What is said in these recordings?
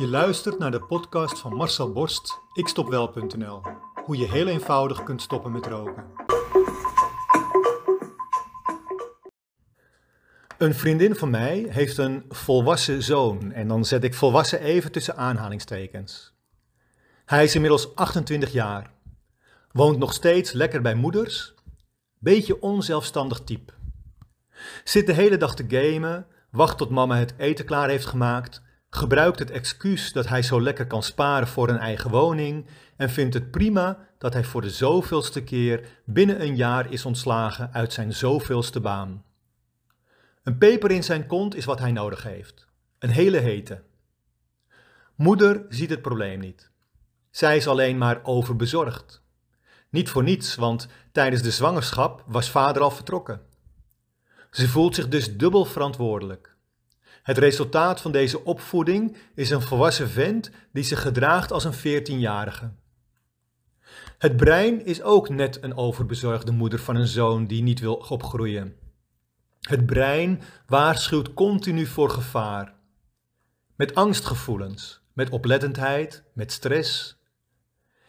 Je luistert naar de podcast van Marcel Borst, ikstopwel.nl. Hoe je heel eenvoudig kunt stoppen met roken. Een vriendin van mij heeft een volwassen zoon en dan zet ik volwassen even tussen aanhalingstekens. Hij is inmiddels 28 jaar, woont nog steeds lekker bij moeders, beetje onzelfstandig type. Zit de hele dag te gamen, wacht tot mama het eten klaar heeft gemaakt, gebruikt het excuus dat hij zo lekker kan sparen voor een eigen woning en vindt het prima dat hij voor de zoveelste keer binnen een jaar is ontslagen uit zijn zoveelste baan. Een peper in zijn kont is wat hij nodig heeft. Een hele hete. Moeder ziet het probleem niet. Zij is alleen maar overbezorgd. Niet voor niets, want tijdens de zwangerschap was vader al vertrokken. Ze voelt zich dus dubbel verantwoordelijk. Het resultaat van deze opvoeding is een volwassen vent die zich gedraagt als een veertienjarige. Het brein is ook net een overbezorgde moeder van een zoon die niet wil opgroeien. Het brein waarschuwt continu voor gevaar. Met angstgevoelens, met oplettendheid, met stress.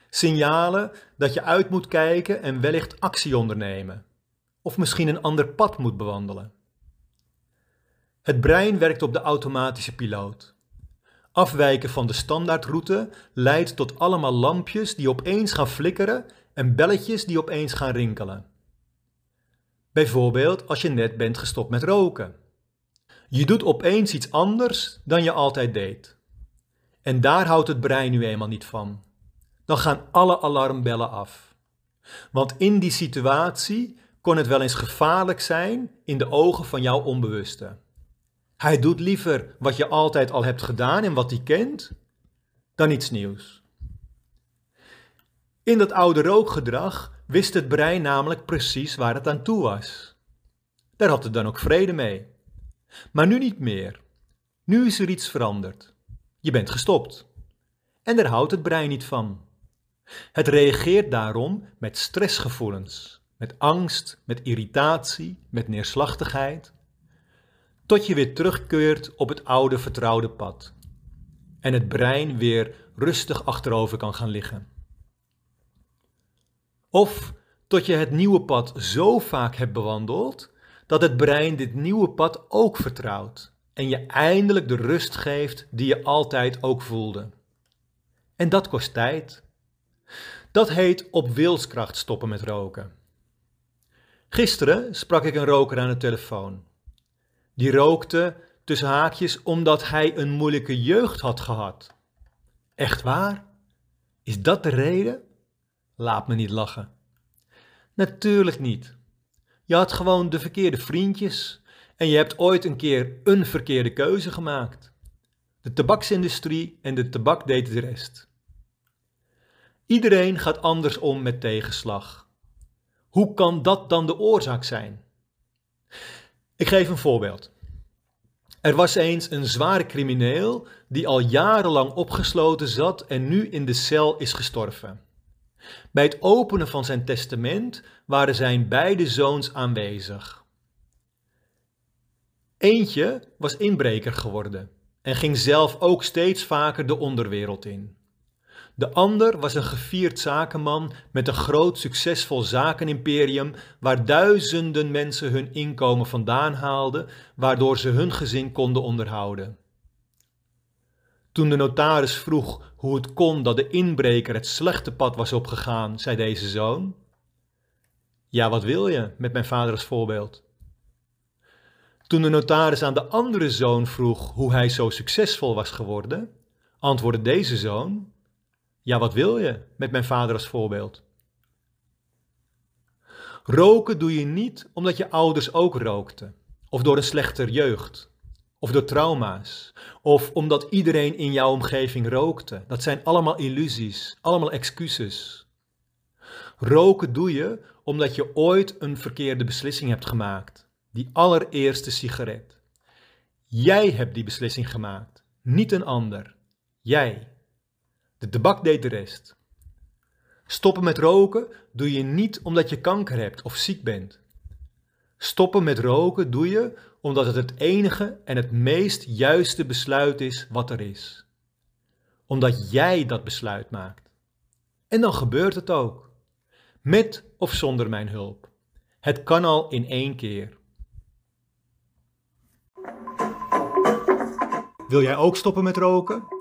Signalen dat je uit moet kijken en wellicht actie ondernemen. Of misschien een ander pad moet bewandelen. Het brein werkt op de automatische piloot. Afwijken van de standaardroute leidt tot allemaal lampjes die opeens gaan flikkeren en belletjes die opeens gaan rinkelen. Bijvoorbeeld als je net bent gestopt met roken. Je doet opeens iets anders dan je altijd deed. En daar houdt het brein nu eenmaal niet van. Dan gaan alle alarmbellen af. Want in die situatie kon het wel eens gevaarlijk zijn in de ogen van jouw onbewuste. Hij doet liever wat je altijd al hebt gedaan en wat hij kent, dan iets nieuws. In dat oude rookgedrag wist het brein namelijk precies waar het aan toe was. Daar had het dan ook vrede mee. Maar nu niet meer. Nu is er iets veranderd. Je bent gestopt. En daar houdt het brein niet van. Het reageert daarom met stressgevoelens, met angst, met irritatie, met neerslachtigheid, tot je weer terugkeert op het oude vertrouwde pad en het brein weer rustig achterover kan gaan liggen. Of tot je het nieuwe pad zo vaak hebt bewandeld dat het brein dit nieuwe pad ook vertrouwt en je eindelijk de rust geeft die je altijd ook voelde. En dat kost tijd. Dat heet op wilskracht stoppen met roken. Gisteren sprak ik een roker aan de telefoon. Die rookte tussen haakjes omdat hij een moeilijke jeugd had gehad. Echt waar? Is dat de reden? Laat me niet lachen. Natuurlijk niet. Je had gewoon de verkeerde vriendjes en je hebt ooit een keer een verkeerde keuze gemaakt. De tabaksindustrie en de tabak deed de rest. Iedereen gaat anders om met tegenslag. Hoe kan dat dan de oorzaak zijn? Ik geef een voorbeeld. Er was eens een zware crimineel die al jarenlang opgesloten zat en nu in de cel is gestorven. Bij het openen van zijn testament waren zijn beide zoons aanwezig. Eentje was inbreker geworden en ging zelf ook steeds vaker de onderwereld in. De ander was een gevierd zakenman met een groot succesvol zakenimperium waar duizenden mensen hun inkomen vandaan haalden, waardoor ze hun gezin konden onderhouden. Toen de notaris vroeg hoe het kon dat de inbreker het slechte pad was opgegaan, zei deze zoon: Ja, wat wil je met mijn vader als voorbeeld? Toen de notaris aan de andere zoon vroeg hoe hij zo succesvol was geworden, antwoordde deze zoon: Ja, wat wil je met mijn vader als voorbeeld? Roken doe je niet omdat je ouders ook rookten, of door een slechter jeugd, of door trauma's, of omdat iedereen in jouw omgeving rookte. Dat zijn allemaal illusies, allemaal excuses. Roken doe je omdat je ooit een verkeerde beslissing hebt gemaakt, die allereerste sigaret. Jij hebt die beslissing gemaakt, niet een ander. Jij. De tabak deed de rest. Stoppen met roken doe je niet omdat je kanker hebt of ziek bent. Stoppen met roken doe je omdat het het enige en het meest juiste besluit is wat er is. omdat jij dat besluit maakt. En dan gebeurt het ook. Met of zonder mijn hulp. Het kan al in één keer. Wil jij ook stoppen met roken?